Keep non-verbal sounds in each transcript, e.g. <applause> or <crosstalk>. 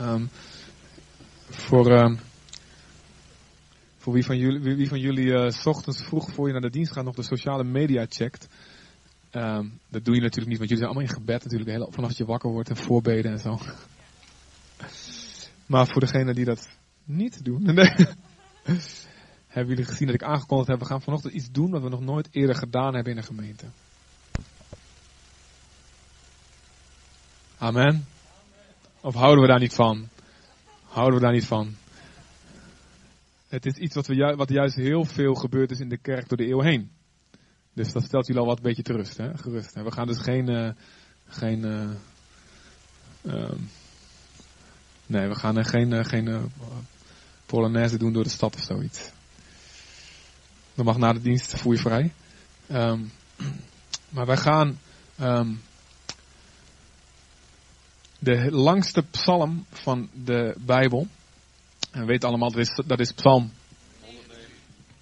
Ehm, voor, ehm, voor wie van jullie, wie, van jullie eh, s ochtends vroeg voor je naar de dienst gaat nog de sociale media checkt. Ehm, dat doe je natuurlijk niet, want jullie zijn allemaal in gebed natuurlijk, de vanaf je wakker wordt en voorbeden en zo. <laughs> Maar voor degenen die dat niet doen, <laughs> hebben jullie gezien dat ik aangekondigd heb, we gaan vanochtend iets doen wat we nog nooit eerder gedaan hebben in een gemeente. Amen. Of houden we daar niet van? Houden we daar niet van? Het is iets wat, we wat juist heel veel gebeurd is in de kerk door de eeuw heen. Dus dat stelt jullie al wat een beetje te rust, hè? gerust. Hè? We gaan dus geen, uh, geen uh, um, nee, we gaan geen, geen uh, polonaise doen door de stad of zoiets. Dan mag na de dienst voer je vrij. Um, maar wij gaan um, de langste psalm van de Bijbel. En we weten allemaal, dat is, dat is psalm.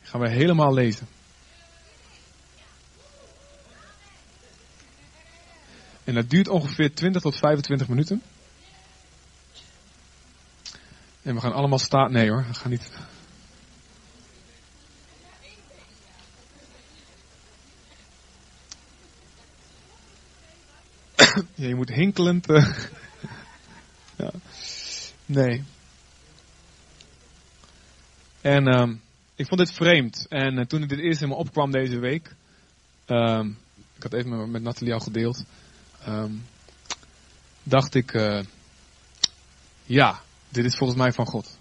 Gaan we helemaal lezen. En dat duurt ongeveer 20 tot 25 minuten. En we gaan allemaal staan. Nee hoor, we gaan niet. ja, <coughs> je moet hinkelend. Uh... Nee. En um, ik vond dit vreemd. En uh, toen ik dit eerst in me opkwam deze week. Um, ik had even met, Nathalie al gedeeld. Um, dacht ik, uh, ja, dit is volgens mij van God.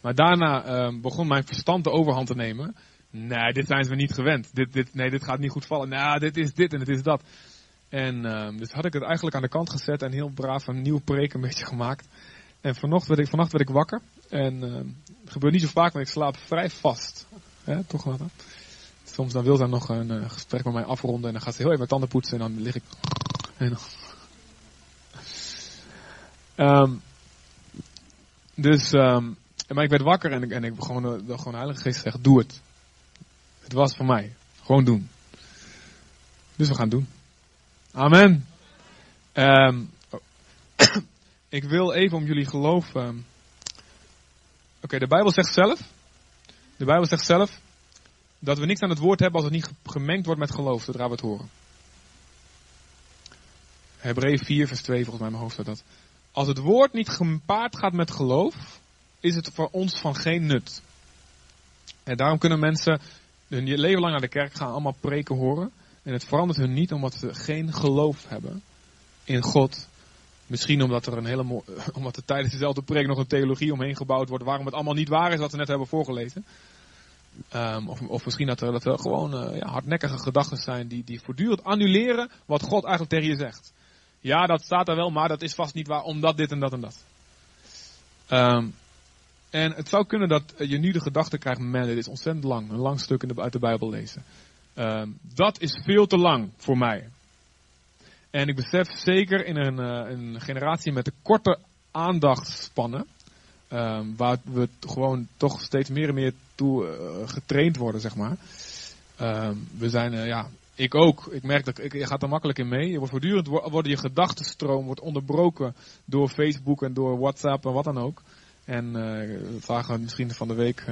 Maar daarna begon mijn verstand de overhand te nemen. Nee, dit zijn ze niet gewend. Dit, dit, nee, dit gaat niet goed vallen. Nou, dit is dit en het is dat. En dus had ik het eigenlijk aan de kant gezet en heel braaf een nieuw preek een beetje <laughs> gemaakt. En vannacht werd ik, vannacht werd ik wakker. En het gebeurt niet zo vaak, maar ik slaap vrij vast. Hè, toch wat? Soms dan wil zij nog een uh, gesprek met mij afronden en dan gaat ze heel even mijn tanden poetsen en dan lig ik en um, dus, um, maar ik werd wakker en ik, en ik gewoon, de, de, gewoon de Heilige Geest zegt, doe het. Het was voor mij. Gewoon doen. Dus we gaan doen. Amen. Oh. Ik wil even om jullie geloof. Um, Oké, de Bijbel zegt zelf. De Bijbel zegt zelf dat we niks aan het woord hebben als het niet gemengd wordt met geloof, zodra we het horen. Hebreeën 4, vers 2, volgens mij mijn hoofd staat dat. Als het woord niet gepaard gaat met geloof, is het voor ons van geen nut. En daarom kunnen mensen hun leven lang naar de kerk gaan, allemaal preken horen. En het verandert hun niet omdat ze geen geloof hebben in God. Misschien omdat er een hele <laughs> omdat er tijdens dezelfde preek nog een theologie omheen gebouwd wordt waarom het allemaal niet waar is wat we net hebben voorgelezen. Um, of, of, misschien dat er, dat er gewoon uh, ja, hardnekkige gedachten zijn die, die voortdurend annuleren wat God eigenlijk tegen je zegt. Ja, dat staat er wel, maar dat is vast niet waar, omdat dit en dat en dat. Um, en het zou kunnen dat je nu de gedachte krijgt, man, dit is ontzettend lang. Een lang stuk in de, uit de Bijbel lezen. Um, dat is veel te lang voor mij. En ik besef zeker in een, uh, een generatie met de korte aandachtspannen, um, waar we gewoon toch steeds meer en meer toe uh, getraind worden, zeg maar. Um, we zijn, uh, ja, ik ook. Ik merk dat ik, je gaat er makkelijk in mee. Je wordt voortdurend worden je gedachtenstroom wordt onderbroken door Facebook en door WhatsApp en wat dan ook. En uh, we misschien van de week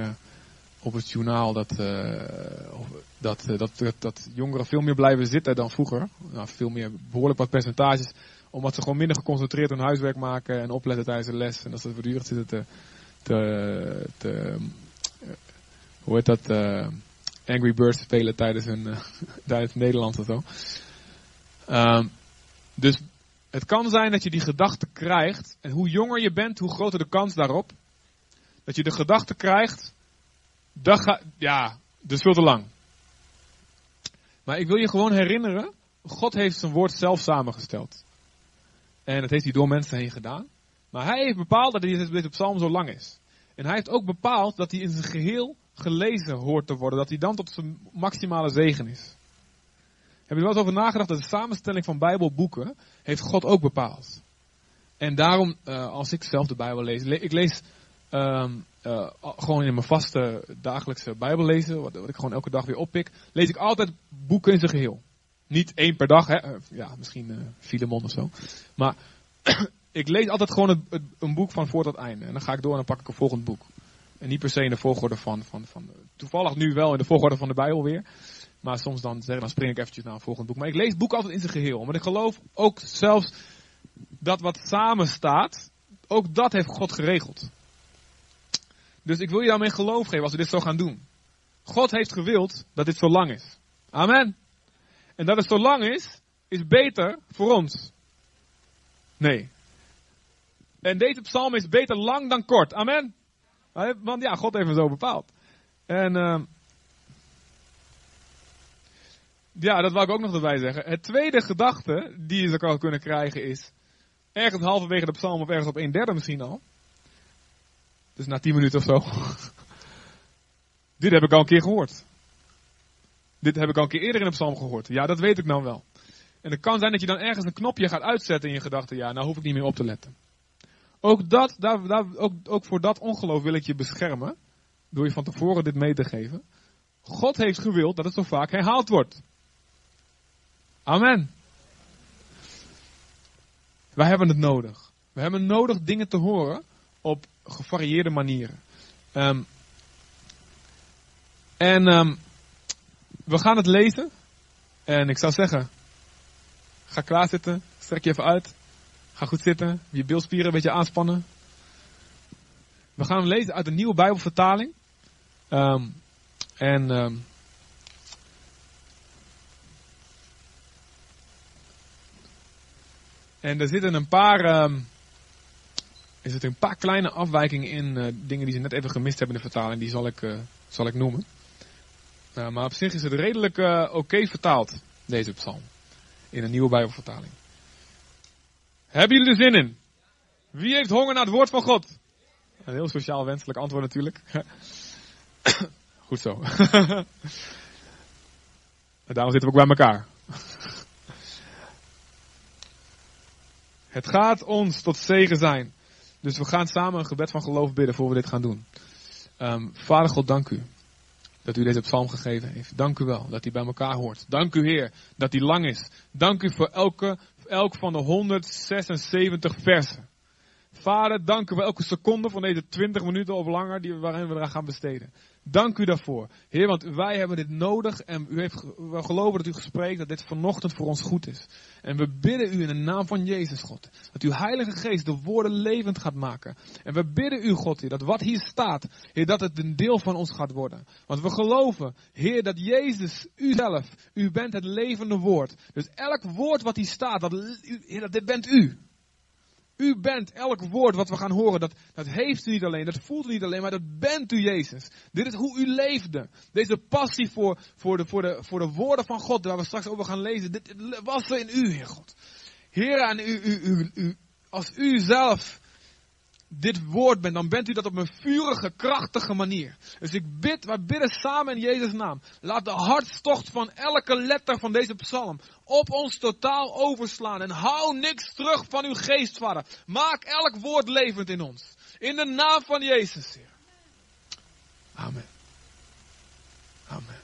op het journaal dat, uh, dat, dat, dat, dat, jongeren veel meer blijven zitten dan vroeger. Nou, veel meer, behoorlijk wat percentages. Omdat ze gewoon minder geconcentreerd hun huiswerk maken en opletten tijdens de les. En dat ze voortdurend zitten te, te, te hoe heet dat, Angry Birds spelen tijdens hun <laughs> tijdens Nederland of zo. Um, dus het kan zijn dat je die gedachte krijgt. En hoe jonger je bent, hoe groter de kans daarop. Dat je de gedachte krijgt. Dat gaat, ja, dus veel te lang. Maar ik wil je gewoon herinneren. God heeft zijn woord zelf samengesteld. En dat heeft hij door mensen heen gedaan. Maar hij heeft bepaald dat deze psalm zo lang is. En hij heeft ook bepaald dat hij in zijn geheel gelezen hoort te worden, dat hij dan tot zijn maximale zegen is. Heb je wel eens over nagedacht dat de samenstelling van Bijbelboeken heeft God ook bepaald? En daarom, uh, als ik zelf de Bijbel lees, le ik lees um, uh, gewoon in mijn vaste dagelijkse Bijbel lezen, wat, wat, ik gewoon elke dag weer oppik, lees ik altijd boeken in zijn geheel. Niet één per dag, hè? ja, misschien uh, Filemon of zo. Maar <clears throat> ik lees altijd gewoon een boek van voor tot einde. En dan ga ik door en dan pak ik een volgend boek. En niet per se in de volgorde van, van, van toevallig nu wel in de volgorde van de Bijbel weer. Maar soms dan, zeg, dan spring ik eventjes naar een volgend boek. Maar ik lees het boek altijd in zijn geheel. Want ik geloof ook zelfs dat wat samen staat, ook dat heeft God geregeld. Dus ik wil je daarmee geloof geven als we dit zo gaan doen. God heeft gewild dat dit zo lang is. Amen. En dat het zo lang is, is beter voor ons. Nee. En deze psalm is beter lang dan kort. Amen. Want ja, God heeft het zo bepaald. En ehm ja, dat wil ik ook nog erbij zeggen. Het tweede gedachte die je zou kunnen krijgen is, ergens halverwege de psalm of ergens op een derde misschien al. Dus na tien minuten of zo. Dit heb ik al een keer gehoord. Dit heb ik al een keer eerder in de psalm gehoord. Ja, dat weet ik nou wel. En het kan zijn dat je dan ergens een knopje gaat uitzetten in je gedachten. Ja, nou hoef ik niet meer op te letten. Ook, dat, daar, daar, ook, ook voor dat ongeloof wil ik je beschermen. Door je van tevoren dit mee te geven. God heeft gewild dat het zo vaak herhaald wordt. Amen. Wij hebben het nodig. We hebben nodig dingen te horen op gevarieerde manieren. Ehm, en ehm, we gaan het lezen. En ik zou zeggen, ga klaar zitten, strek je even uit. Ga goed zitten, je bilspieren een beetje aanspannen. We gaan lezen uit de nieuwe Bijbelvertaling. Ehm, en En er zitten een paar, er zitten een paar kleine afwijkingen in, eh, dingen die ze net even gemist hebben in de vertaling, die zal ik, eh, zal ik noemen. Uh, maar op zich is het redelijk eh, oké vertaald, deze psalm, in een nieuwe Bijbelvertaling. Hebben jullie er zin in? Wie heeft honger naar het woord van God? Een heel sociaal wenselijk antwoord natuurlijk. <coughs> Goed zo. <laughs> daarom zitten we ook bij elkaar. <laughs> Het gaat ons tot zegen zijn. Dus we gaan samen een gebed van geloof bidden voor we dit gaan doen. Um, Vader God, dank u dat u deze psalm gegeven heeft. Dank u wel dat hij bij elkaar hoort. Dank u Heer dat hij lang is. Dank u voor elke, elk van de 176 versen. Vader, dank u voor elke seconde van deze 20 minuten of langer die, waarin we eraan gaan besteden. Dank u daarvoor. Heer, want wij hebben dit nodig en u heeft, we geloven dat u gespreekt dat dit vanochtend voor ons goed is. En we bidden u in de naam van Jezus, God, dat uw Heilige Geest de woorden levend gaat maken. En we bidden u, God, Heer, dat wat hier staat, dat het een deel van ons gaat worden. Want we geloven, Heer, dat Jezus, u zelf, u bent het levende woord. Dus elk woord wat hier staat, dat, Heer, dat dit bent u. U bent elk woord wat we gaan horen, dat, dat heeft u niet alleen, dat voelt u niet alleen, maar dat bent u Jezus. Dit is hoe u leefde. Deze passie voor, voor, de, voor, de, voor de woorden van God, waar we straks over gaan lezen, dit was er in u, Heer God. Heer, u, u, u, u, als u zelf dit woord bent, dan bent u dat op een vurige, krachtige manier. Dus ik bid, wij bidden samen in Jezus' naam. Laat de hartstocht van elke letter van deze psalm op ons totaal overslaan. En hou niks terug van uw geest, vader. Maak elk woord levend in ons. In de naam van Jezus, Heer. Amen. Amen.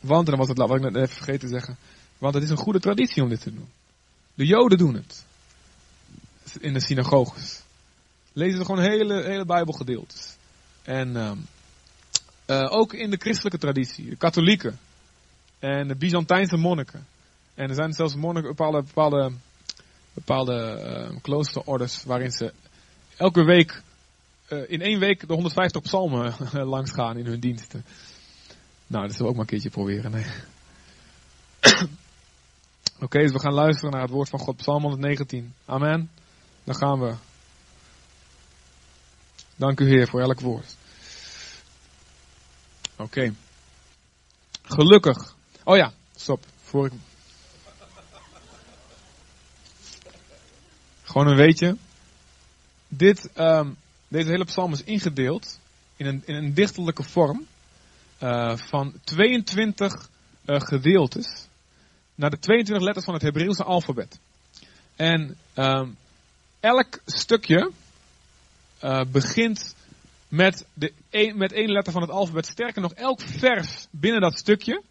Want, en dan was het, wat ik net even vergeten te zeggen. Want het is een goede traditie om dit te doen. De Joden doen het. In de synagoges. Lezen ze gewoon hele, hele Bijbelgedeeltes. En uh, ook in de christelijke traditie. De katholieken. En de Byzantijnse monniken. En er zijn zelfs monniken, bepaalde, bepaalde, bepaalde uh, kloosterorders waarin ze elke week, uh, in één week de 150 psalmen langs gaan in hun diensten. Nou, dat zullen we ook maar een keertje proberen. Oké, dus we gaan luisteren naar het woord van God, Psalm 119. Amen. Dan gaan we. Dank u Heer voor elk woord. Oké. Gelukkig. Oh ja, stop. Voor ik. Gewoon een weetje. Dit, um, deze hele psalm is ingedeeld in een, in een dichterlijke vorm uh, van 22 uh, gedeeltes naar de 22 letters van het Hebreeuwse alfabet. En um, elk stukje uh, begint met, de een, met één letter van het alfabet. Sterker nog, elk vers binnen dat stukje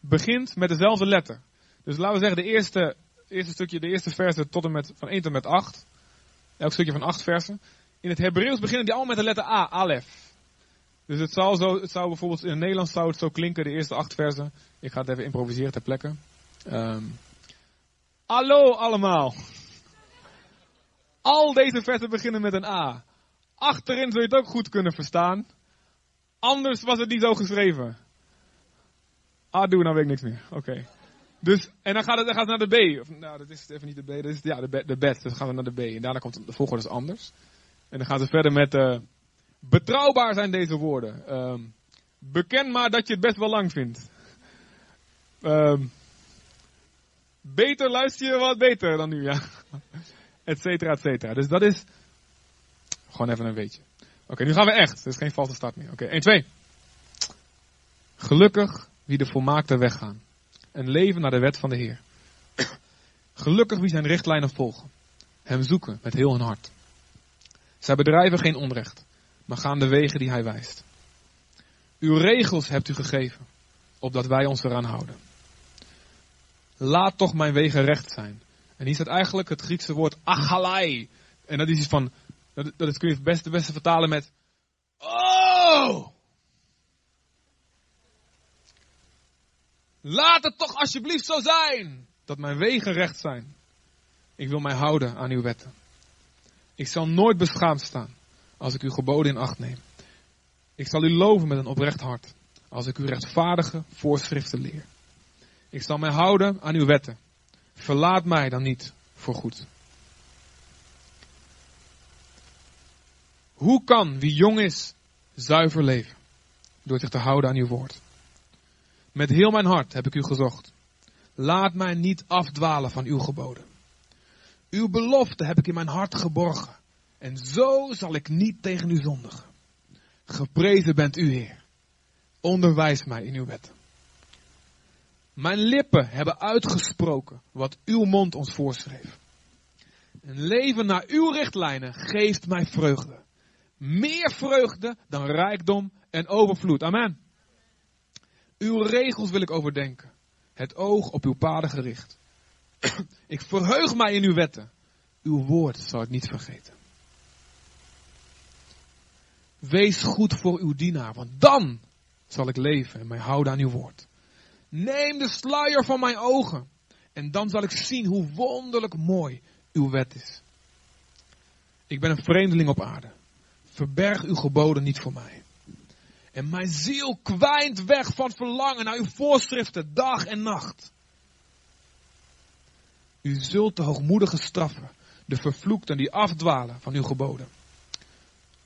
begint met dezelfde letter. Dus laten we zeggen, de eerste, eerste stukje, de eerste versen tot en met, van 1 tot en met 8. Elk stukje van 8 versen. In het Hebreeuws beginnen die allemaal met de letter A, Alef. Dus het zou, zo, het zou bijvoorbeeld in het Nederlands zou het zo klinken, de eerste acht versen. Ik ga het even improviseren ter plekke. Um, hallo allemaal. Al deze versen beginnen met een A. Achterin zul je het ook goed kunnen verstaan. Anders was het niet zo geschreven. Ah, doe, nou weet ik niks meer. Oké. Dus, en dan gaat, het, gaat naar de B. Of, nou, dat is even niet de B. Dat is, ja, de, de bed. Dus dan gaan we naar de B. En daarna komt de volgorde dus anders. En dan gaan ze verder met... Uh, betrouwbaar zijn deze woorden. Um, beken maar dat je het best wel lang vindt. Um, beter luister je wat beter dan nu, ja. Etcetera, etcetera. Dus dat is gewoon even een weetje. Oké, nu gaan we echt. Het is geen valse start meer. Oké, 1, 2. Gelukkig wie de volmaakte weg gaan. En leven naar de wet van de Heer. Gelukkig wie zijn richtlijnen volgen. Hem zoeken met heel hun hart. Zij bedrijven geen onrecht, maar gaan de wegen die hij wijst. Uw regels hebt u gegeven, opdat wij ons eraan houden. Laat toch mijn wegen recht zijn. En hier staat eigenlijk het Griekse woord achalai. En dat is iets van, dat, dat is, kun je het beste, beste vertalen met, oh! Laat het toch alsjeblieft zo zijn, dat mijn wegen recht zijn. Ik wil mij houden aan uw wetten. Ik zal nooit beschaamd staan als ik uw geboden in acht neem. Ik zal u loven met een oprecht hart als ik uw rechtvaardige voorschriften leer. Ik zal mij houden aan uw wetten. Verlaat mij dan niet voor goed. Hoe kan wie jong is zuiver leven? Door zich te houden aan uw woord. Met heel mijn hart heb ik u gezocht. Laat mij niet afdwalen van uw geboden. Uw belofte heb ik in mijn hart geborgen. En zo zal ik niet tegen u zondigen. Geprezen bent u, Heer. Onderwijs mij in uw wetten. Mijn lippen hebben uitgesproken wat uw mond ons voorschreef. Een leven naar uw richtlijnen geeft mij vreugde. Meer vreugde dan rijkdom en overvloed. Amen. Uw regels wil ik overdenken. Het oog op uw paden gericht. ik verheug mij in uw wetten. Uw woord zal ik niet vergeten. Wees goed voor uw dienaar, want dan zal ik leven en mij houden aan uw woord. Neem de sluier van mijn ogen en dan zal ik zien hoe wonderlijk mooi uw wet is. Ik ben een vreemdeling op aarde. Verberg uw geboden niet voor mij. En mijn ziel kwijnt weg van verlangen naar uw voorschriften dag en nacht. U zult de hoogmoedige straffen, de vervloekten die afdwalen van uw geboden.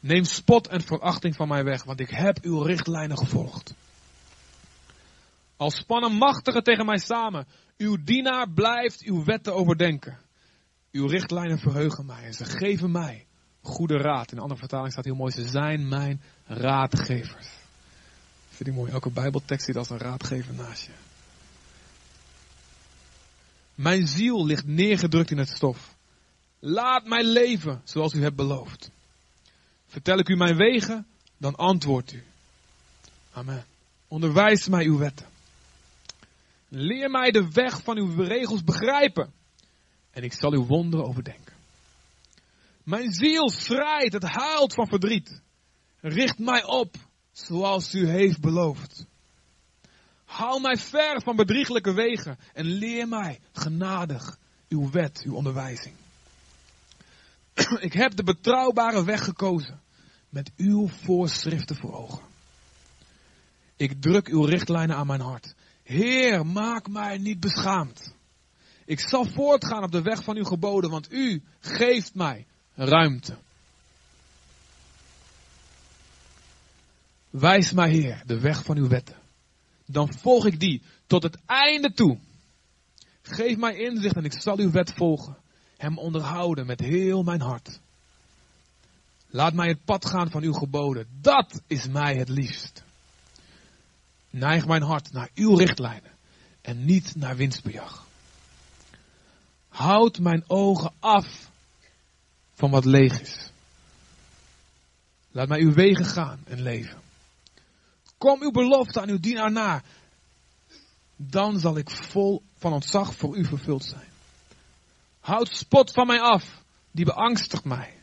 Neem spot en verachting van mij weg, want ik heb uw richtlijnen gevolgd. Als spannen machtigen tegen mij samen. Uw dienaar blijft uw wetten overdenken. Uw richtlijnen verheugen mij en ze geven mij goede raad. In een andere vertaling staat heel mooi, ze zijn mijn raadgevers. Vind ik mooi, elke bijbeltekst zit als een raadgever naast je. Mijn ziel ligt neergedrukt in het stof. Laat mij leven zoals u hebt beloofd. Vertel ik u mijn wegen, dan antwoordt u. Amen. Onderwijs mij uw wetten. Leer mij de weg van uw regels begrijpen. En ik zal uw wonderen overdenken. Mijn ziel schrijdt, het huilt van verdriet. Richt mij op, zoals u heeft beloofd. Haal mij ver van bedrieglijke wegen en leer mij genadig uw wet, uw onderwijzing. <clears throat> Ik heb de betrouwbare weg gekozen met uw voorschriften voor ogen. Ik druk uw richtlijnen aan mijn hart. Heer, maak mij niet beschaamd. Ik zal voortgaan op de weg van uw geboden, want u geeft mij ruimte. Wijs mij, Heer, de weg van uw wetten. Dan volg ik die tot het einde toe. Geef mij inzicht en ik zal uw wet volgen. Hem onderhouden met heel mijn hart. Laat mij het pad gaan van uw geboden. Dat is mij het liefst. Neig mijn hart naar uw richtlijnen en niet naar winstbejag. Houd mijn ogen af van wat leeg is. Laat mij uw wegen gaan en leven. Kom uw belofte aan uw dienaar na. Dan zal ik vol van ontzag voor u vervuld zijn. Houd spot van mij af, die beangstigt mij.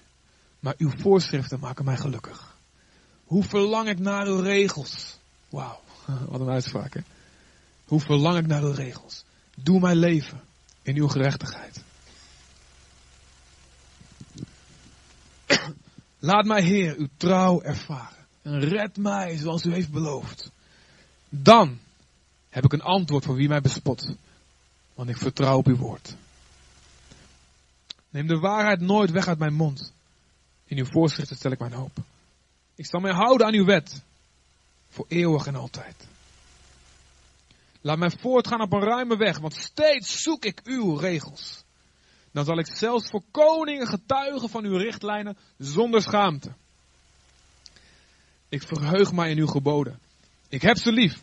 Maar uw voorschriften maken mij gelukkig. Hoe verlang ik naar uw regels? Wauw, <laughs> wat een uitspraak. Hoe verlang ik naar uw regels? Doe mij leven in uw gerechtigheid. <coughs> Laat mij, Heer, uw trouw ervaren. En red mij zoals u heeft beloofd. Dan heb ik een antwoord voor wie mij bespot. Want ik vertrouw op uw woord. Neem de waarheid nooit weg uit mijn mond. In uw voorschriften stel ik mijn hoop. Ik zal mij houden aan uw wet. Voor eeuwig en altijd. Laat mij voortgaan op een ruime weg, want steeds zoek ik uw regels. Dan zal ik zelfs voor koningen getuigen van uw richtlijnen zonder schaamte. Ik verheug mij in uw geboden. Ik heb ze lief.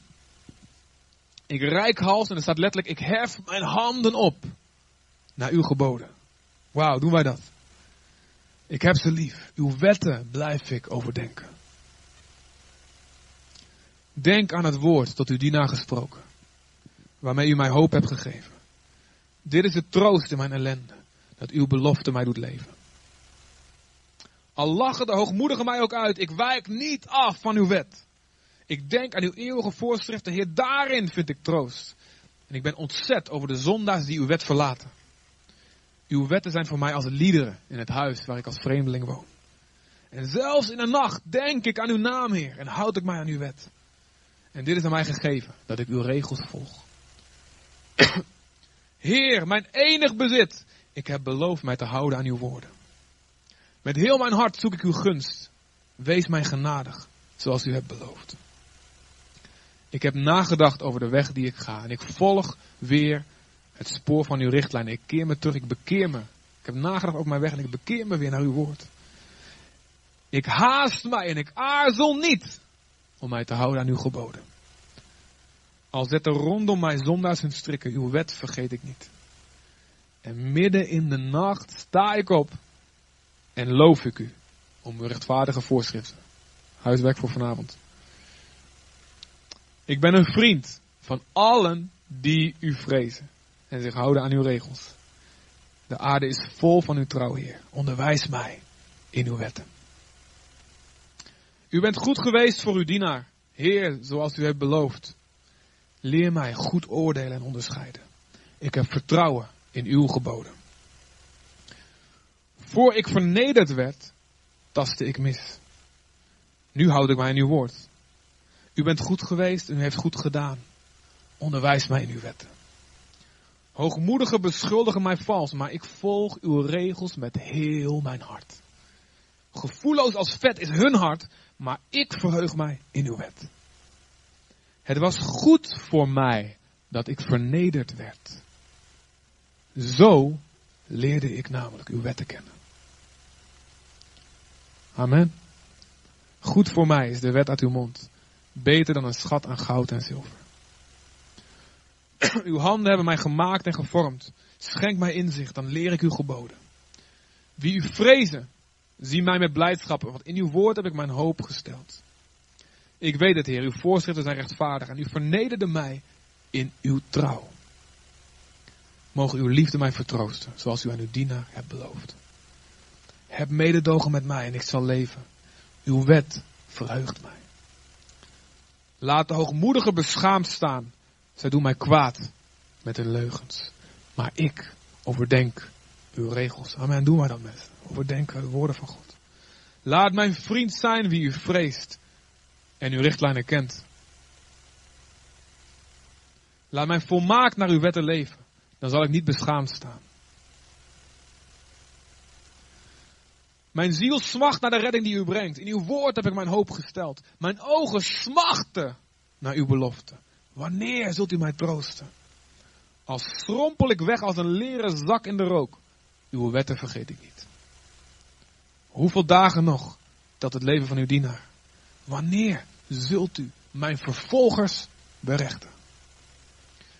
Ik rijk hals en er staat letterlijk, ik hef mijn handen op naar uw geboden. Wauw, doen wij dat? Ik heb ze lief. Uw wetten blijf ik overdenken. Denk aan het woord tot u dienaar gesproken, waarmee u mij hoop hebt gegeven. Dit is de troost in mijn ellende, dat uw belofte mij doet leven. Al lachen de hoogmoedigen mij ook uit, ik wijk niet af van uw wet. Ik denk aan uw eeuwige voorschriften, Heer, daarin vind ik troost. En ik ben ontzet over de zondaars die uw wet verlaten. Uw wetten zijn voor mij als liederen in het huis waar ik als vreemdeling woon. En zelfs in de nacht denk ik aan uw naam, Heer, en houd ik mij aan uw wet. En dit is aan mij gegeven, dat ik uw regels volg. <coughs> Heer, mijn enig bezit, ik heb beloofd mij te houden aan uw woorden. Met heel mijn hart zoek ik uw gunst. Wees mij genadig, zoals u hebt beloofd. Ik heb nagedacht over de weg die ik ga en ik volg weer het spoor van uw richtlijn. Ik keer me terug, ik bekeer me. Ik heb nagedacht over mijn weg en ik bekeer me weer naar uw woord. Ik haast mij en ik aarzel niet om mij te houden aan uw geboden. Al zetten rondom mij zondaars hun strikken, uw wet vergeet ik niet. En midden in de nacht sta ik op en loof ik u om uw rechtvaardige voorschriften. Huiswerk voor vanavond. Ik ben een vriend van allen die u vrezen en zich houden aan uw regels. De aarde is vol van uw trouw, Heer. Onderwijs mij in uw wetten. U bent goed geweest voor uw dienaar, Heer, zoals u hebt beloofd. Leer mij goed oordelen en onderscheiden. Ik heb vertrouwen in uw geboden. Voor ik vernederd werd, tastte ik mis. Nu houd ik mij in uw woord. U bent goed geweest en u heeft goed gedaan. Onderwijs mij in uw wetten. Hoogmoedigen beschuldigen mij vals, maar ik volg uw regels met heel mijn hart. Gevoelloos als vet is hun hart, maar ik verheug mij in uw wet. Het was goed voor mij dat ik vernederd werd. Zo leerde ik namelijk uw wetten kennen. Amen. Goed voor mij is de wet uit uw mond. Beter dan een schat aan goud en zilver. Uw handen hebben mij gemaakt en gevormd. Schenk mij inzicht, dan leer ik uw geboden. Wie u vrezen, zie mij met blijdschap, want in uw woord heb ik mijn hoop gesteld. Ik weet het, Heer, uw voorschriften zijn rechtvaardig en u vernederde mij in uw trouw. Mogen uw liefde mij vertroosten, zoals u aan uw dienaar hebt beloofd. Heb mededogen met mij en ik zal leven. Uw wet verheugt mij. Laat de hoogmoedigen beschaamd staan. Zij doen mij kwaad met hun leugens. Maar ik overdenk uw regels. Amen. Doe maar dan met. Overdenk de woorden van God. Laat mijn vriend zijn wie u vreest en uw richtlijnen kent. Laat mij volmaakt naar uw wetten leven. Dan zal ik niet beschaamd staan. Mijn ziel smacht naar de redding die u brengt. In uw woord heb ik mijn hoop gesteld. Mijn ogen smachten naar uw belofte. Wanneer zult u mij troosten? Als schrompel ik weg als een leren zak in de rook. Uw wetten vergeet ik niet. Hoeveel dagen nog dat het leven van uw dienaar? Wanneer zult u mijn vervolgers berechten?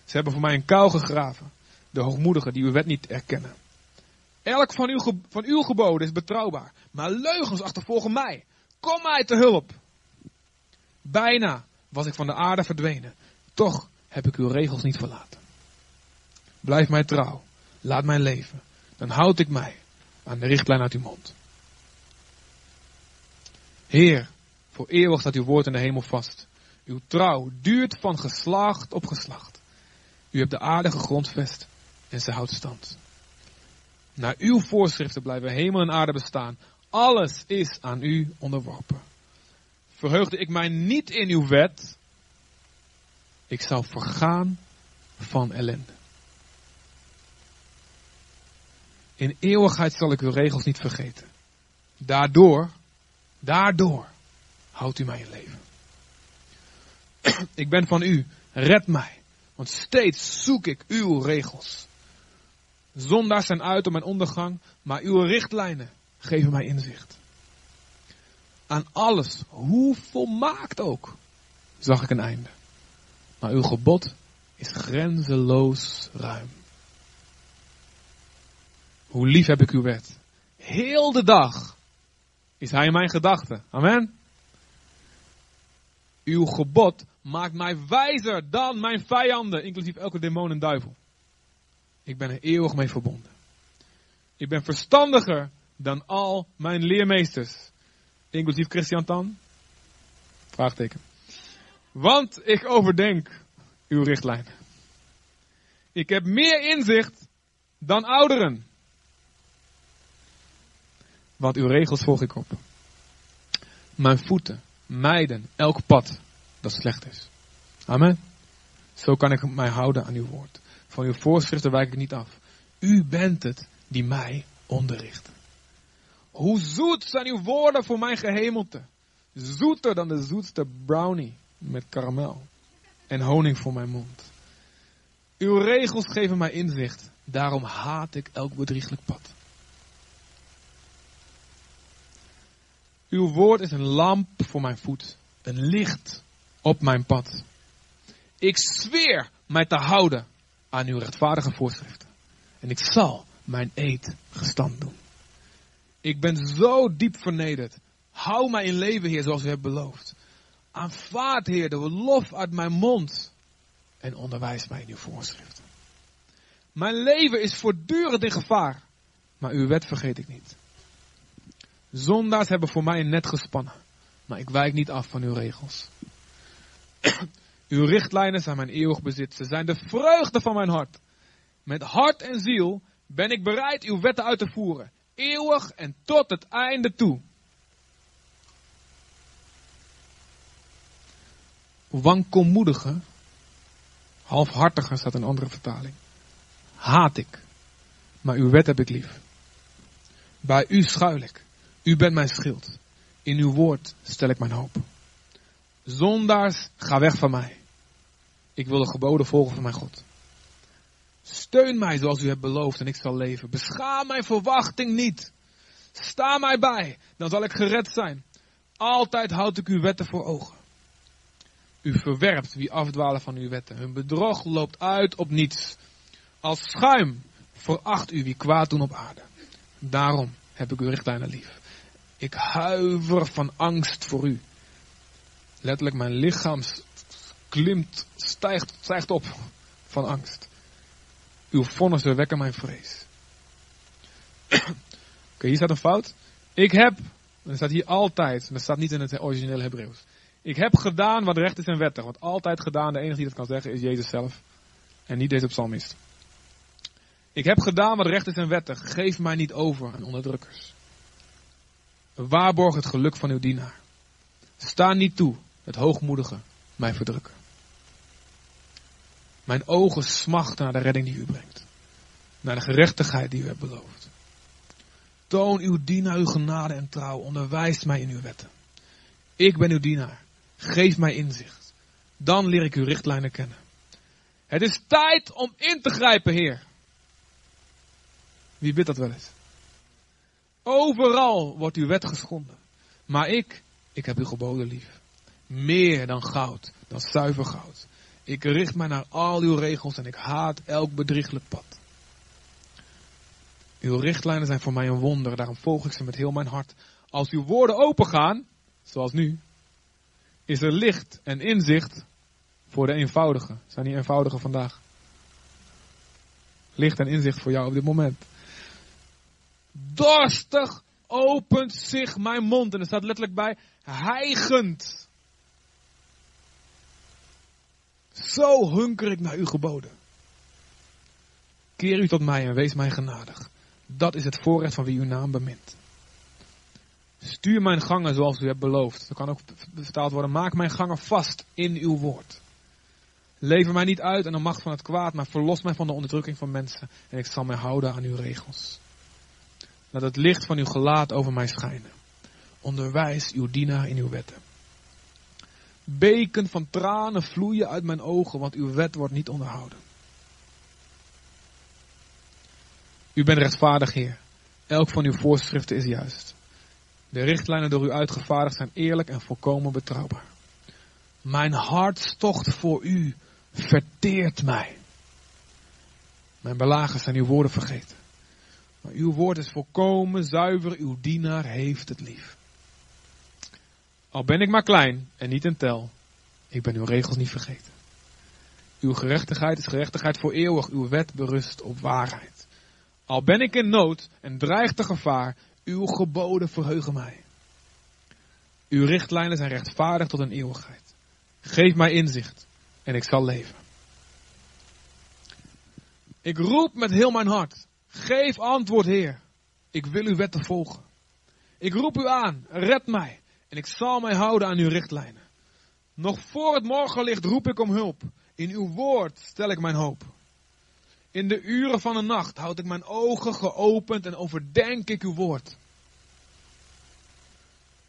Ze hebben voor mij een kuil gegraven. De hoogmoedigen die uw wet niet erkennen. Elk van uw, van uw geboden is betrouwbaar. Maar leugens achtervolgen mij. Kom mij te hulp. Bijna was ik van de aarde verdwenen. Toch heb ik uw regels niet verlaten. Blijf mij trouw. Laat mij leven. dan houd ik mij aan de richtlijn uit uw mond. Heer, voor eeuwig staat uw woord in de hemel vast. Uw trouw duurt van geslacht op geslacht. U hebt de aarde gegrondvest en ze houdt stand. Naar uw voorschriften blijven hemel en aarde bestaan. Alles is aan u onderworpen. Verheugde ik mij niet in uw wet, ik zou vergaan van ellende. In eeuwigheid zal ik uw regels niet vergeten. Daardoor, daardoor houdt u mij in leven. ik ben van u, red mij, want steeds zoek ik uw regels. Zondaars zijn uit om mijn ondergang, maar uw richtlijnen geven mij inzicht. Aan alles, hoe volmaakt ook, zag ik een einde. Maar uw gebod is grenzeloos ruim. Hoe lief heb ik uw wet. Heel de dag is hij mijn gedachten. Amen. Uw gebod maakt mij wijzer dan mijn vijanden, inclusief elke demon en duivel. Ik ben er eeuwig mee verbonden. Ik ben verstandiger dan al mijn leermeesters, inclusief Christian Tan. Vraagteken. Want ik overdenk uw richtlijnen. Ik heb meer inzicht dan ouderen. Want uw regels volg ik op. Mijn voeten mijden elk pad dat slecht is. Amen. Zo kan ik mij houden aan uw woord. Van uw voorschriften wijk ik niet af. U bent het die mij onderricht. Hoe zoet zijn uw woorden voor mijn gehemelte. Zoeter dan de zoetste brownie met karamel. En honing voor mijn mond. Uw regels geven mij inzicht. Daarom haat ik elk bedrieglijk pad. Uw woord is een lamp voor mijn voet. Een licht op mijn pad. Ik zweer mij te houden aan uw rechtvaardige voorschriften. En ik zal mijn eed gestand doen. Ik ben zo diep vernederd. Hou mij in leven, Heer, zoals u hebt beloofd. Aanvaard, Heer, de lof uit mijn mond. En onderwijs mij in uw voorschriften. Mijn leven is voortdurend in gevaar. Maar uw wet vergeet ik niet. Zondaars hebben voor mij een net gespannen. Maar ik wijk niet af van uw regels. <clears throat> uw richtlijnen zijn mijn eeuwig bezit. Ze zijn de vreugde van mijn hart. Met hart en ziel ben ik bereid uw wetten uit te voeren. Eeuwig en tot het einde toe. Wankelmoedige, halfhartige staat een andere vertaling. Haat ik, maar uw wet heb ik lief. Bij u schuil ik. U bent mijn schild. In uw woord stel ik mijn hoop. Zondaars, ga weg van mij. Ik wil de geboden volgen van mijn God. Steun mij zoals u hebt beloofd en ik zal leven. Beschaam mijn verwachting niet. Sta mij bij, dan zal ik gered zijn. Altijd houd ik uw wetten voor ogen. U verwerpt wie afdwalen van uw wetten. Hun bedrog loopt uit op niets. Als schuim veracht u wie kwaad doen op aarde. Daarom heb ik uw richtlijnen lief. Ik huiver van angst voor u. Letterlijk, mijn lichaam klimt, stijgt, stijgt op van angst. Uw vonnissen wekken mijn vrees. Oké, hier staat een fout. Ik heb, er staat hier altijd, dat staat niet in het originele Hebreeuws. Ik heb gedaan wat recht is en wettig. Want altijd gedaan, de enige die dat kan zeggen, is Jezus zelf. En niet deze psalmist. Ik heb gedaan wat recht is en wettig. Geef mij niet over aan onderdrukkers. Waarborg het geluk van uw dienaar. Sta niet toe het hoogmoedige mij verdrukken. Mijn ogen smachten naar de redding die u brengt. Naar de gerechtigheid die u hebt beloofd. Toon uw dienaar uw genade en trouw. Onderwijs mij in uw wetten. Ik ben uw dienaar. Geef mij inzicht. Dan leer ik uw richtlijnen kennen. Het is tijd om in te grijpen, Heer. Wie bidt dat wel eens? Overal wordt uw wet geschonden. Maar ik, ik heb uw geboden lief. Meer dan goud, dan zuiver goud. Ik richt mij naar al uw regels en ik haat elk bedrieglijk pad. Uw richtlijnen zijn voor mij een wonder, daarom volg ik ze met heel mijn hart. Als uw woorden opengaan, zoals nu, is er licht en inzicht voor de eenvoudigen. Zijn die eenvoudigen vandaag? Licht en inzicht voor jou op dit moment. Dorstig opent zich mijn mond. En er staat letterlijk bij, hijgend. Zo hunker ik naar uw geboden. Keer u tot mij en wees mij genadig. Dat is het voorrecht van wie uw naam bemint. Stuur mijn gangen zoals u hebt beloofd. Dat kan ook vertaald worden. Maak mijn gangen vast in uw woord. Lever mij niet uit aan de macht van het kwaad, maar verlos mij van de onderdrukking van mensen. En ik zal mij houden aan uw regels. Laat het licht van uw gelaat over mij schijnen. Onderwijs uw dienaar in uw wetten. Beken van tranen vloeien uit mijn ogen, want uw wet wordt niet onderhouden. U bent rechtvaardig, Heer. Elk van uw voorschriften is juist. De richtlijnen door u uitgevaardigd zijn eerlijk en volkomen betrouwbaar. Mijn hartstocht voor u verteert mij. Mijn belagers zijn uw woorden vergeten. Maar uw woord is volkomen zuiver, uw dienaar heeft het lief. Al ben ik maar klein en niet een tel, ik ben uw regels niet vergeten. Uw gerechtigheid is gerechtigheid voor eeuwig, uw wet berust op waarheid. Al ben ik in nood en dreigt de gevaar, uw geboden verheugen mij. Uw richtlijnen zijn rechtvaardig tot een eeuwigheid. Geef mij inzicht en ik zal leven. Ik roep met heel mijn hart. Geef antwoord, Heer. Ik wil uw wetten volgen. Ik roep u aan, red mij en ik zal mij houden aan uw richtlijnen. Nog voor het morgenlicht roep ik om hulp. In uw woord stel ik mijn hoop. In de uren van de nacht houd ik mijn ogen geopend en overdenk ik uw woord.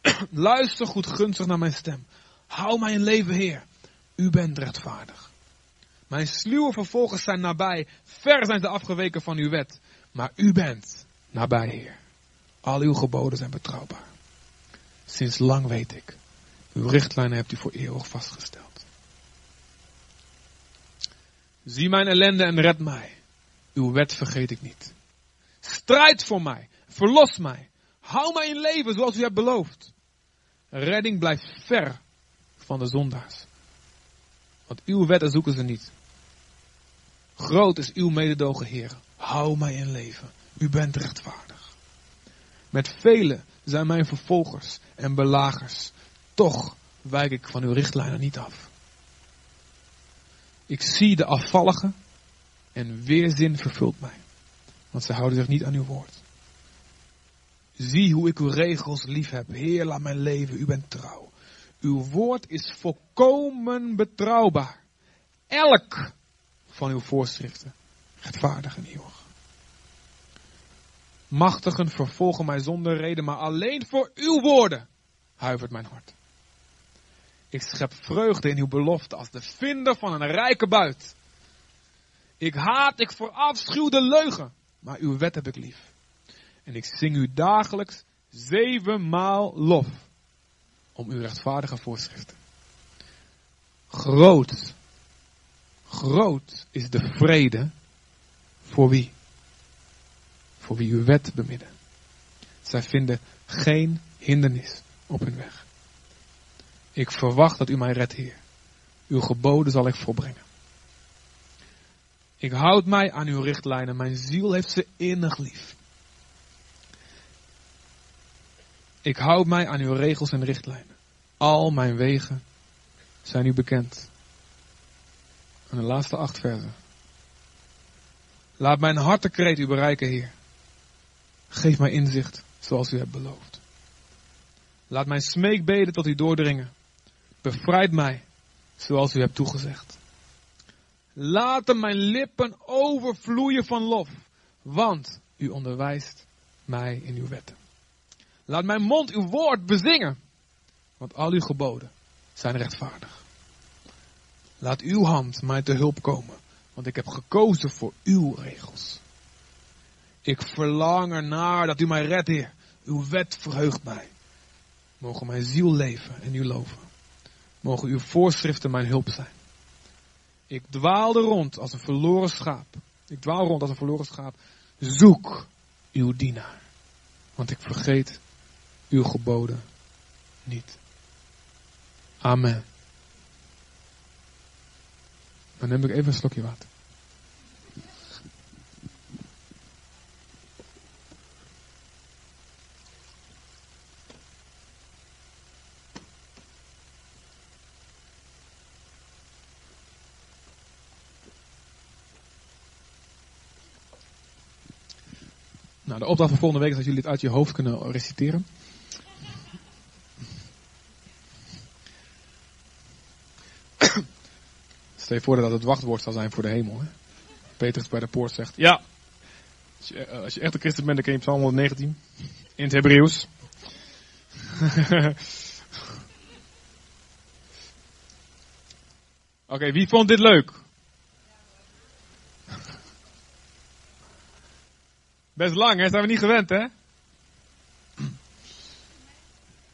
<clears throat> Luister goed gunstig naar mijn stem. Hou mij in leven, Heer. U bent rechtvaardig. Mijn sluwe vervolgers zijn nabij. Ver zijn ze afgeweken van uw wet. Maar u bent nabij, Heer. Al uw geboden zijn betrouwbaar. Sinds lang weet ik. Uw richtlijnen hebt u voor eeuwig vastgesteld. Zie mijn ellende en red mij. Uw wet vergeet ik niet. Strijd voor mij. Verlos mij. Hou mij in leven zoals u hebt beloofd. Redding blijft ver van de zondaars. Want uw wetten zoeken ze niet. Groot is uw mededogen, Heer. Hou mij in leven. U bent rechtvaardig. Met velen zijn mijn vervolgers en belagers. Toch wijk ik van uw richtlijnen niet af. Ik zie de afvalligen en weerzin vervult mij. Want ze houden zich niet aan uw woord. Zie hoe ik uw regels lief heb. Heer, laat mijn leven. U bent trouw. Uw woord is volkomen betrouwbaar. Elk van uw voorschriften rechtvaardig en. Machtigen vervolgen mij zonder reden, maar alleen voor uw woorden huivert mijn hart. Ik schep vreugde in uw belofte als de vinder van een rijke buit. Ik haat, ik verafschuw de leugen, maar uw wet heb ik lief. En ik zing u dagelijks zevenmaal lof om uw rechtvaardige voorschriften. Groot, groot is de vrede voor wie? Voor wie uw wet bemidden. Zij vinden geen hindernis op hun weg. Ik verwacht dat u mij redt, Heer. Uw geboden zal ik volbrengen. Ik houd mij aan uw richtlijnen. Mijn ziel heeft ze innig lief. Ik houd mij aan uw regels en richtlijnen. Al mijn wegen zijn u bekend. En de laatste acht versen. Laat mijn hartekreet u bereiken, Heer. Geef mij inzicht, zoals u hebt beloofd. Laat mijn smeekbeden tot u doordringen. Bevrijd mij, zoals u hebt toegezegd. Laten mijn lippen overvloeien van lof, want u onderwijst mij in uw wetten. Laat mijn mond uw woord bezingen, want al uw geboden zijn rechtvaardig. Laat uw hand mij te hulp komen, want ik heb gekozen voor uw regels. Ik verlang ernaar dat u mij redt, Heer. Uw wet verheugt mij. Mogen mijn ziel leven en u loven. Mogen uw voorschriften mijn hulp zijn. Ik dwaalde rond als een verloren schaap. Ik dwaal rond als een verloren schaap. Zoek uw dienaar. Want ik vergeet uw geboden niet. Amen. Dan neem ik even een slokje water. Nou, de opdracht van volgende week is dat jullie het uit je hoofd kunnen reciteren. Stel je voor dat het wachtwoord zal zijn voor de hemel. Hè? Petrus bij de poort zegt, ja, als je, eh, als je echt een christen bent, dan ken je Psalm 119 in het Hebreeuws. <laughs> Oké, wie vond dit leuk? Best lang, hè? Zijn we niet gewend, hè?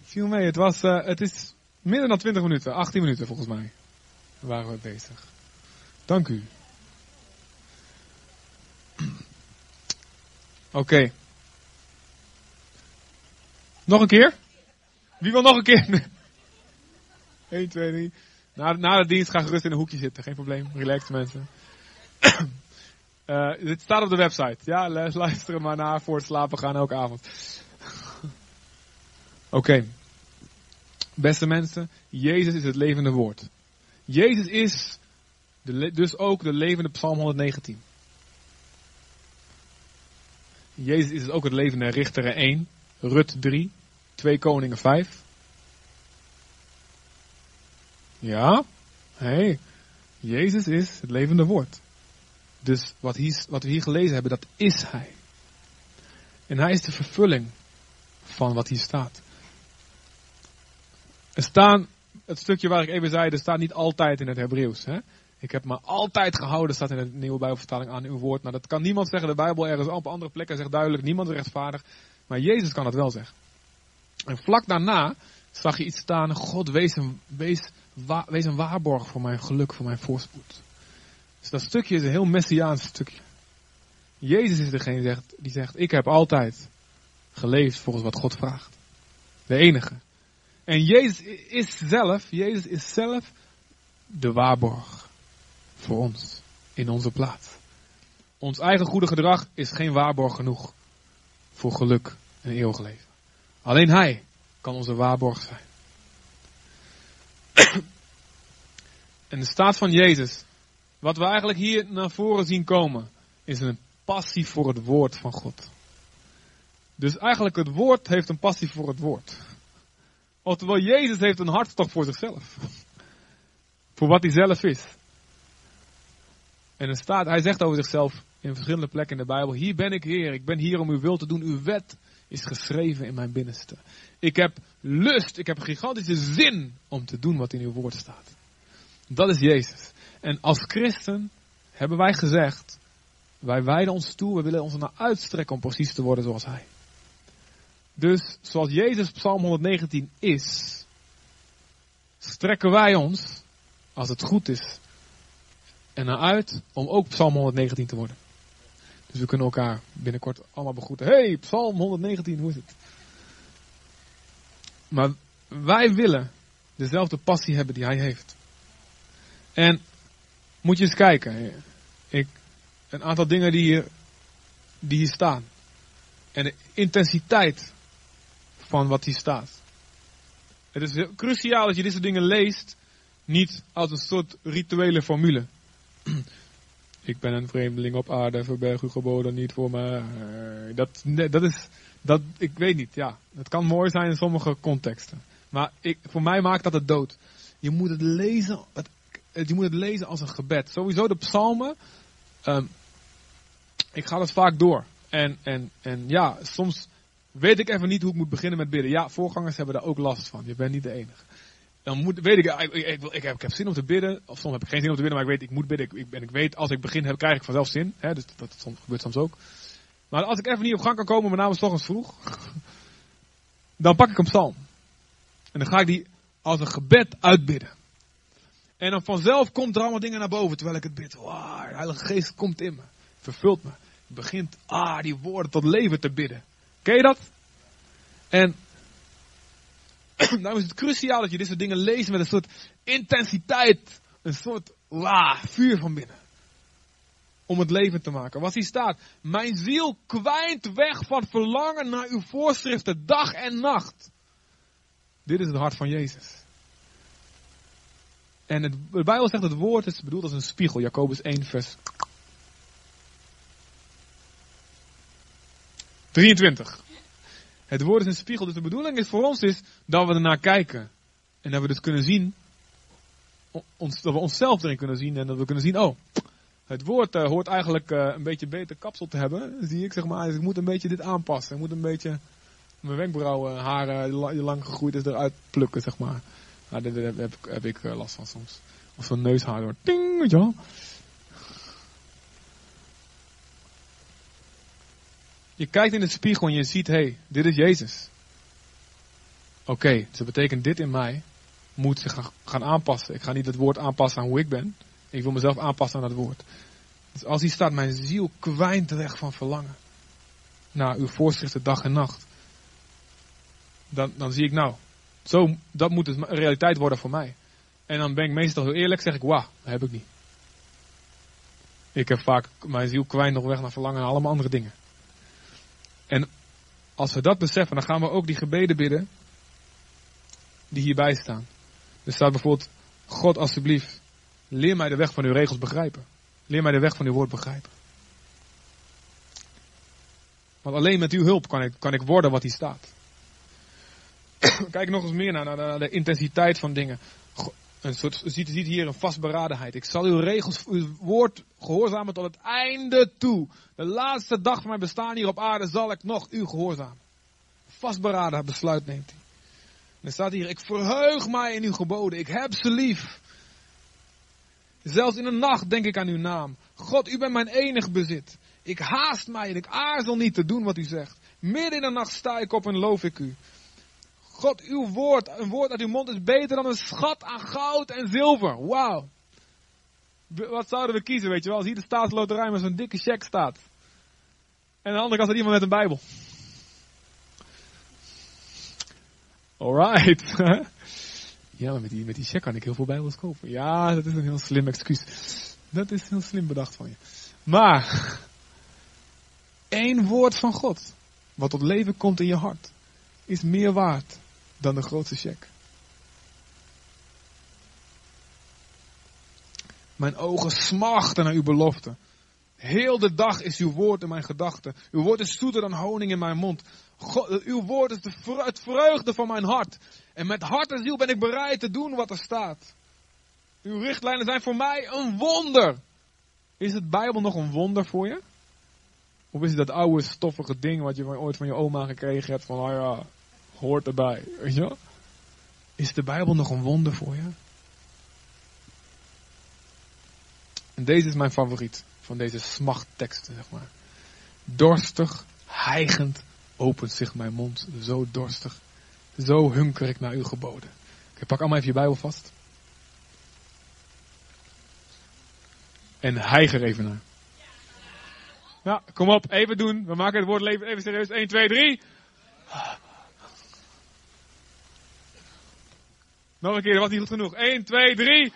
Viel mee, het, was, uh, het is minder dan 20 minuten, 18 minuten volgens mij. Waren we bezig. Dank u. <clears throat> Oké. Nog een keer? Wie wil nog een keer? 1, 2, 3. Na, na de dienst ga gerust in een hoekje zitten. Geen probleem. Relax mensen. uh, <clears throat> dit staat op de website. Ja, luisteren maar naar voor het slapen gaan elke avond. <laughs> Oké. Beste mensen, Jezus is het levende woord. Jezus is de, dus ook de levende Psalm 119. Jezus is ook het levende Richteren 1, Rut 3, 2 Koningen 5. Ja, hey, Jezus is het levende woord. Dus wat, hier, wat we hier gelezen hebben, dat is Hij. En Hij is de vervulling van wat hier staat. Er staan, het stukje waar ik even zei, er staat niet altijd in het Hebreeuws. Hè? Ik heb me altijd gehouden, staat in de nieuwe Bijbelvertaling aan uw woord. Nou, dat kan niemand zeggen. De Bijbel ergens op andere plekken zegt duidelijk, niemand is rechtvaardig. Maar Jezus kan dat wel zeggen. En vlak daarna zag je iets staan, God wees een, wees, wees een waarborg voor mijn geluk, voor mijn voorspoed. Dus dat stukje is een heel messiaans stukje. Jezus is degene die zegt, ik heb altijd geleefd volgens wat God vraagt. De enige. En Jezus is zelf, Jezus is zelf de waarborg voor ons, in onze plaats. Ons eigen goede gedrag is geen waarborg genoeg voor geluk en eeuwig leven. Alleen Hij kan onze waarborg zijn. en de staat van Jezus, wat we eigenlijk hier naar voren zien komen, is een passie voor het woord van God. Dus eigenlijk het woord heeft een passie voor het woord. Oftewel, Jezus heeft een hartstocht voor zichzelf. voor wat hij zelf is. En er staat, hij zegt over zichzelf in verschillende plekken in de Bijbel: Hier ben ik, Heer, ik ben hier om uw wil te doen. Uw wet is geschreven in mijn binnenste. Ik heb lust, ik heb een gigantische zin om te doen wat in uw woord staat. Dat is Jezus. En als christen hebben wij gezegd: wij wijden ons toe, we willen ons naar uitstrekken om precies te worden zoals Hij. Dus zoals Jezus Psalm 119 is, strekken wij ons, als het goed is, en naar uit om ook Psalm 119 te worden. Dus we kunnen elkaar binnenkort allemaal begroeten. Hey, Psalm 119, hoe is het? Maar wij willen dezelfde passie hebben die hij heeft. En moet je eens kijken. Ik, een aantal dingen die hier, die hier staan. En de intensiteit van wat hier staat. Het is cruciaal dat je deze dingen leest, niet als een soort rituele formule. <clears throat> Ik ben een vreemdeling op aarde, verberg uw geboden niet voor me. Dat, dat is, dat, ik weet niet, ja. Het kan mooi zijn in sommige contexten. Maar ik, voor mij maakt dat het dood. Je moet het lezen, het, je moet het lezen als een gebed. Sowieso de psalmen, um, ik ga dat vaak door. En, en, en ja, soms weet ik even niet hoe ik moet beginnen met bidden. Ja, voorgangers hebben daar ook last van. Je bent niet de enige dan moet, weet ik, ik, ik, heb, ik heb zin om te bidden. Of soms heb ik geen zin om te bidden, maar ik weet, ik moet bidden. Ik, ik, ik weet, als ik begin, heb, krijg ik vanzelf zin. Hè, dus dat, gebeurt soms ook. Maar als ik even niet op gang kan komen, met name eens vroeg. <laughs> Dan pak ik een psalm. En dan ga ik die als een gebed uitbidden. En dan vanzelf komt er allemaal dingen naar boven terwijl ik het bid. Wow, de Heilige Geest komt in me. Vervult me. Begint, ah, die woorden tot leven te bidden. Ken je dat? En Daarom <clears throat> is het cruciaal dat je dit soort dingen leest met een soort intensiteit. Een soort la, vuur van binnen. Om het leven te maken. Wat hier staat. Mijn ziel kwijnt weg van verlangen naar uw voorschriften dag en nacht. Dit is het hart van Jezus. En de Bijbel zegt dat het woord is bedoeld als een spiegel. Jacobus 1 vers 23. Het woord is een spiegel, dus de bedoeling is voor ons is dat we ernaar kijken. En dat we dus kunnen zien, ons, dat we onszelf erin kunnen zien en dat we kunnen zien, oh, het woord uh, hoort eigenlijk uh, een beetje beter kapsel te hebben, zie ik zeg maar. Dus ik moet een beetje dit aanpassen. Ik moet een beetje mijn wenkbrauwen, haren die lang gegroeid is, eruit plukken, zeg maar. Nou, dit heb, ik last van soms. Of zo'n neushaar door. Ding, weet. Je kijkt in de spiegel en je ziet, hé, hey, dit is Jezus. Oké, okay, dat betekent dit in mij moet zich gaan aanpassen. Ik ga niet het woord aanpassen aan hoe ik ben. Ik wil mezelf aanpassen aan het woord. Dus als hier staat, mijn ziel kwijnt weg van verlangen. Naar uw voorschriften dag en nacht. Dan, dan zie ik nou, zo, dat moet een realiteit worden voor mij. En dan ben ik meestal heel eerlijk, zeg ik, wauw, dat heb ik niet. Ik heb vaak mijn ziel kwijt nog weg naar verlangen naar allemaal andere dingen. En als we dat beseffen, dan gaan we ook die gebeden bidden die hierbij staan. Er staat bijvoorbeeld, God alsjeblieft, leer mij de weg van uw regels begrijpen. Leer mij de weg van uw woord begrijpen. Want alleen met uw hulp kan ik, kan ik worden wat hier staat. <coughs> Kijk nog eens meer naar, naar, de intensiteit van dingen. Een soort, ziet, ziet hier een vastberadenheid. Ik zal uw regels, uw woord gehoorzamen tot het einde toe. De laatste dag van mijn bestaan hier op aarde zal ik nog u gehoorzamen. Vastberaden besluit neemt hij. En er staat hier, ik verheug mij in uw geboden. Ik heb ze lief. Zelfs in de nacht denk ik aan uw naam. God, u bent mijn enig bezit. Ik haast mij en ik aarzel niet te doen wat u zegt. Midden in de nacht sta ik op en loof ik u. God, uw woord, een woord uit uw mond is beter dan een schat aan goud en zilver. Wauw. Wat zouden we kiezen, weet je wel? Als hier de staatsloterij met zo'n dikke check staat. En aan de andere kant staat iemand met een Bijbel. Alright. <laughs> ja, maar met die, met die check kan ik heel veel Bijbels kopen. Ja, dat is een heel slim excuus. Dat is heel slim bedacht van je. Maar, <laughs> één woord van God, wat tot leven komt in je hart, is meer waard dan de grootste check. Mijn ogen smachten naar uw belofte. Heel de dag is uw woord in mijn gedachten. Uw woord is zoeter dan honing in mijn mond. God, uw woord is de het vreugde van mijn hart. En met hart en ziel ben ik bereid te doen wat er staat. Uw richtlijnen zijn voor mij een wonder. Is het Bijbel nog een wonder voor je? Of is het dat oude stoffige ding wat je ooit van je oma gekregen hebt van, oh ja, hoort erbij. Weet je wel? Is de Bijbel nog een wonder voor je? En deze is mijn favoriet van deze smachtteksten, zeg maar. Dorstig, hijgend, opent zich mijn mond. Zo dorstig. Zo hunker ik naar uw geboden. Ik pak allemaal even je Bijbel vast. En hijg er even naar. Ja, kom op, even doen. We maken het woord leven even serieus. 1, 2, 3. Nog een keer, dat was niet goed genoeg. 1, 2, 3.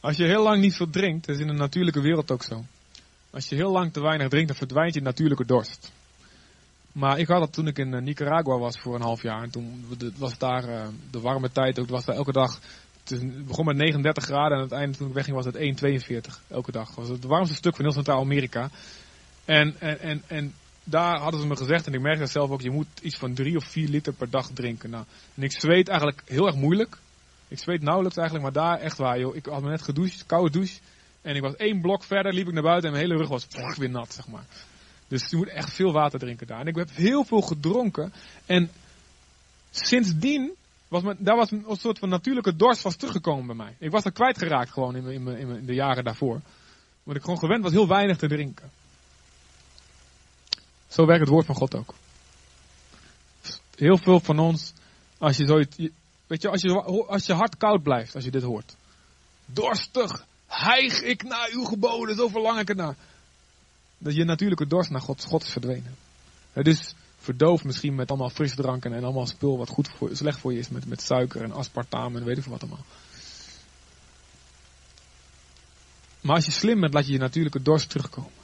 Als je heel lang niet veel drinkt, is in de natuurlijke wereld ook zo. Als je heel lang te weinig drinkt, dan verdwijnt je natuurlijke dorst. Maar ik had dat toen ik in eh, Nicaragua was voor een half jaar. En toen was daar uh, de warme tijd ook. was daar elke dag. Het begon met 39 graden en aan het einde toen ik wegging was het 1,42 elke dag. Dat was het warmste stuk van heel Centraal-Amerika. En, en, en, en daar hadden ze me gezegd, en ik merkte dat zelf ook, je moet iets van 3 of 4 liter per dag drinken. Nou, en ik zweet eigenlijk heel erg moeilijk. Ik zweet nauwelijks eigenlijk, maar daar echt waar, joh. Ik had me net gedoucht, koude douche. En ik was één blok verder, liep ik naar buiten en mijn hele rug was pff, weer nat, zeg maar. Dus je moet echt veel water drinken daar. En ik heb heel veel gedronken. En sindsdien was daar was een soort van natuurlijke dorst was teruggekomen bij mij. Ik was er kwijtgeraakt gewoon in, in, in, in de jaren daarvoor. Want ik gewoon gewend was heel weinig te drinken. Zo werkt het woord van God ook. Heel veel van ons, als je zoiets, Weet je, als je, als je hart koud blijft, als je dit hoort. Dorstig, hijg ik naar uw geboden, zo verlang ik ernaar. Dat je natuurlijke dorst naar God, God is verdwenen. Dus verdoof misschien met allemaal frisdranken en allemaal spul wat goed voor, slecht voor je is. Met, met suiker en aspartame en weet ik wat allemaal. Maar als je slim bent, laat je je natuurlijke dorst terugkomen.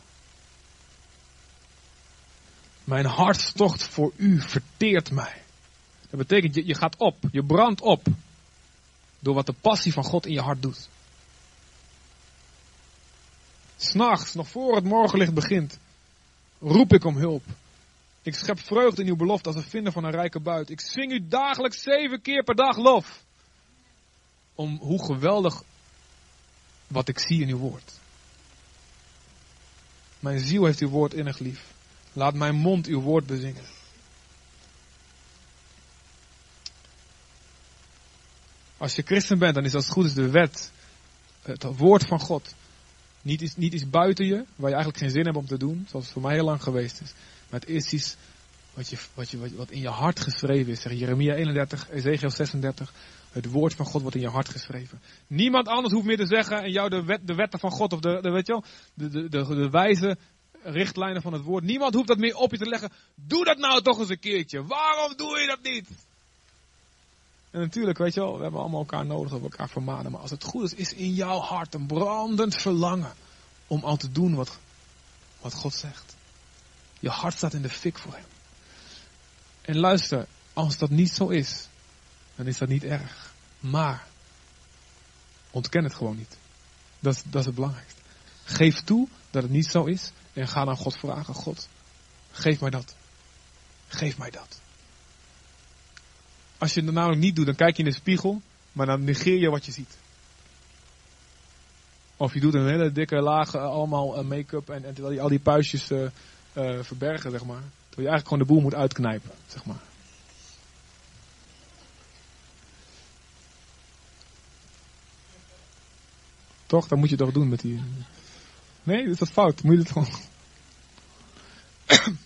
Mijn hartstocht voor u verteert mij. Dat betekent, je, je gaat op, je brandt op. Door wat de passie van God in je hart doet. S'nachts, nog voor het morgenlicht begint, roep ik om hulp. Ik schep vreugde in uw belofte als een vinder van een rijke buit. Ik zing u dagelijks zeven keer per dag lof. Om hoe geweldig wat ik zie in uw woord. Mijn ziel heeft uw woord innig lief. Laat mijn mond uw woord bezingen. Als je christen bent, dan is als het goed is de wet, het woord van God, niet iets, niet iets buiten je, waar je eigenlijk geen zin hebt om te doen, zoals het voor mij heel lang geweest is. Maar het is iets wat, je, wat, je, wat in je hart geschreven is. Zeg Jeremia 31, Ezekiel 36. Het woord van God wordt in je hart geschreven. Niemand anders hoeft meer te zeggen en jou de, wet, de wetten van God of de, de, weet je wel, de, de, de, de wijze richtlijnen van het woord. Niemand hoeft dat meer op je te leggen. Doe dat nou toch eens een keertje. Waarom doe je dat niet? En natuurlijk, weet je wel, we hebben allemaal elkaar nodig, we elkaar vermanen. Maar als het goed is, is in jouw hart een brandend verlangen om al te doen wat, wat God zegt. Je hart staat in de fik voor hem. En luister, als dat niet zo is, dan is dat niet erg. Maar, ontken het gewoon niet. Dat dat is het belangrijkste. Geef toe dat het niet zo is en ga dan God vragen, God, geef mij dat. Geef mij dat. Als je het namelijk niet doet, dan kijk je in de spiegel, maar dan negeer je wat je ziet. Of je doet een hele dikke laag, uh, allemaal uh, make-up en, en, terwijl je al die puistjes uh, verbergen, zeg maar. Terwijl je eigenlijk gewoon de boel moet uitknijpen, zeg maar. Toch? Dat moet je toch doen met die... Nee, is dat fout? Moet je het gewoon... <coughs>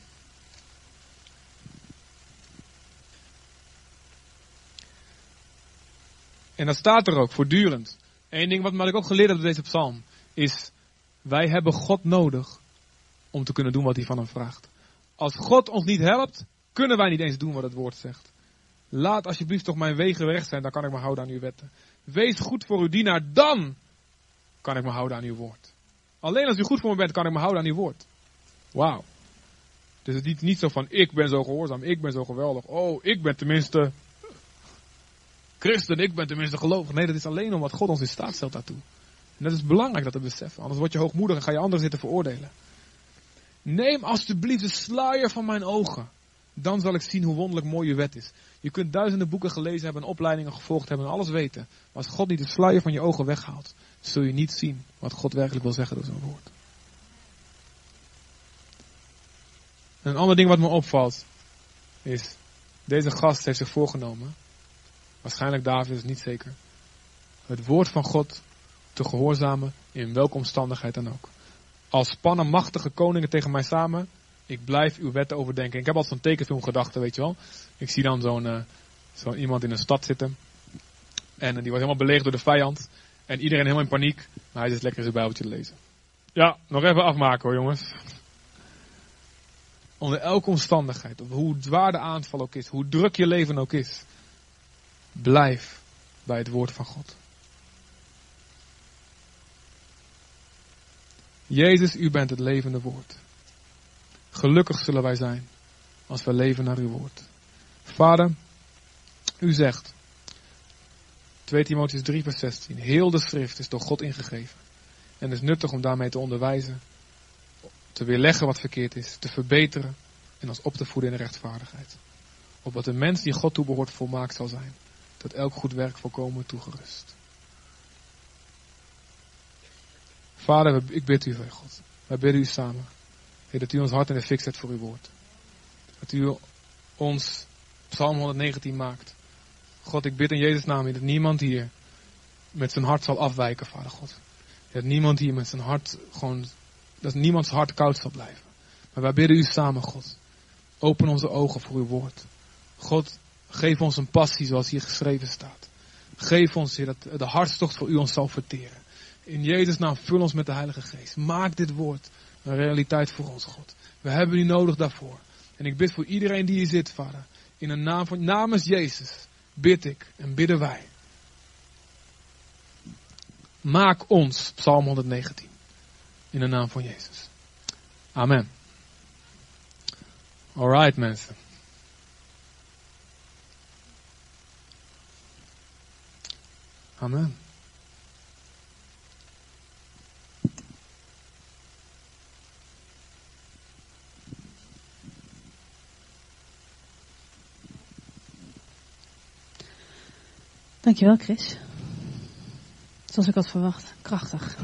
En dat staat er ook voortdurend. Eén ding wat, wat ik ook geleerd heb uit deze psalm is: wij hebben God nodig om te kunnen doen wat hij van hem vraagt. Als God ons niet helpt, kunnen wij niet eens doen wat het woord zegt. Laat alsjeblieft toch mijn wegen recht zijn, dan kan ik me houden aan uw wetten. Wees goed voor uw dienaar, dan kan ik me houden aan uw woord. Alleen als u goed voor me bent, kan ik me houden aan uw woord. Wauw. Dus het is niet zo van, ik ben zo gehoorzaam, ik ben zo geweldig. Oh, ik ben tenminste christen, ik ben tenminste gelovig. Nee, dat is alleen om wat God ons in staat stelt daartoe. En dat is belangrijk dat we beseffen. Anders word je hoogmoedig en ga je anderen zitten veroordelen. Neem alsjeblieft de sluier van mijn ogen. Dan zal ik zien hoe wonderlijk mooi je wet is. Je kunt duizenden boeken gelezen hebben, opleidingen gevolgd hebben en alles weten. Maar als God niet de sluier van je ogen weghaalt, zul je niet zien wat God werkelijk wil zeggen door zijn woord. een ander ding wat me opvalt is, deze gast heeft zich voorgenomen waarschijnlijk David is niet zeker, het woord van God te gehoorzamen in welke omstandigheid dan ook. Als spannen machtige koningen tegen mij samen, ik blijf uw wetten overdenken. Ik heb altijd zo'n tekenfilm gedachte, weet je wel. Ik zie dan zo'n uh, zo iemand in een stad zitten. En die wordt helemaal beleegd door de vijand. En iedereen helemaal in paniek. Maar hij zit lekker zijn bijbeltje te lezen. Ja, nog even afmaken hoor jongens. Onder elke omstandigheid, hoe zwaar de aanval ook is, hoe druk je leven ook is. Blijf bij het woord van God. Jezus, u bent het levende woord. Gelukkig zullen wij zijn als we leven naar uw woord. Vader, u zegt, 2 Timotheus 3 vers 16, heel de schrift is door God ingegeven. En is nuttig om daarmee te onderwijzen, te weerleggen wat verkeerd is, te verbeteren en ons op te voeden in de rechtvaardigheid. Opdat de mens die God toebehoort volmaakt zal zijn tot elk goed werk volkomen toegerust. Vader, ik bid u, God. Wij bidden u samen. Dat u ons hart in de fik zet voor uw woord. Dat u ons Psalm 119 maakt. God, ik bid in Jezus' naam dat niemand hier met zijn hart zal afwijken, Vader God. Dat niemand hier met zijn hart gewoon, dat niemands hart koud zal blijven. Maar wij bidden u samen, God. Open onze ogen voor uw woord. God, Geef ons een passie zoals hier geschreven staat. Geef ons, Heer, dat de hartstocht voor u ons zal verteren. In Jezus naam, vul ons met de Heilige Geest. Maak dit woord een realiteit voor ons, God. We hebben u nodig daarvoor. En ik bid voor iedereen die hier zit, vader. In de naam van, namens Jezus bid ik en bidden wij. Maak ons, Psalm 119. In de naam van Jezus. Amen. Alright, mensen. Amen. Dankjewel, Chris. Zoals ik had verwacht. Krachtig.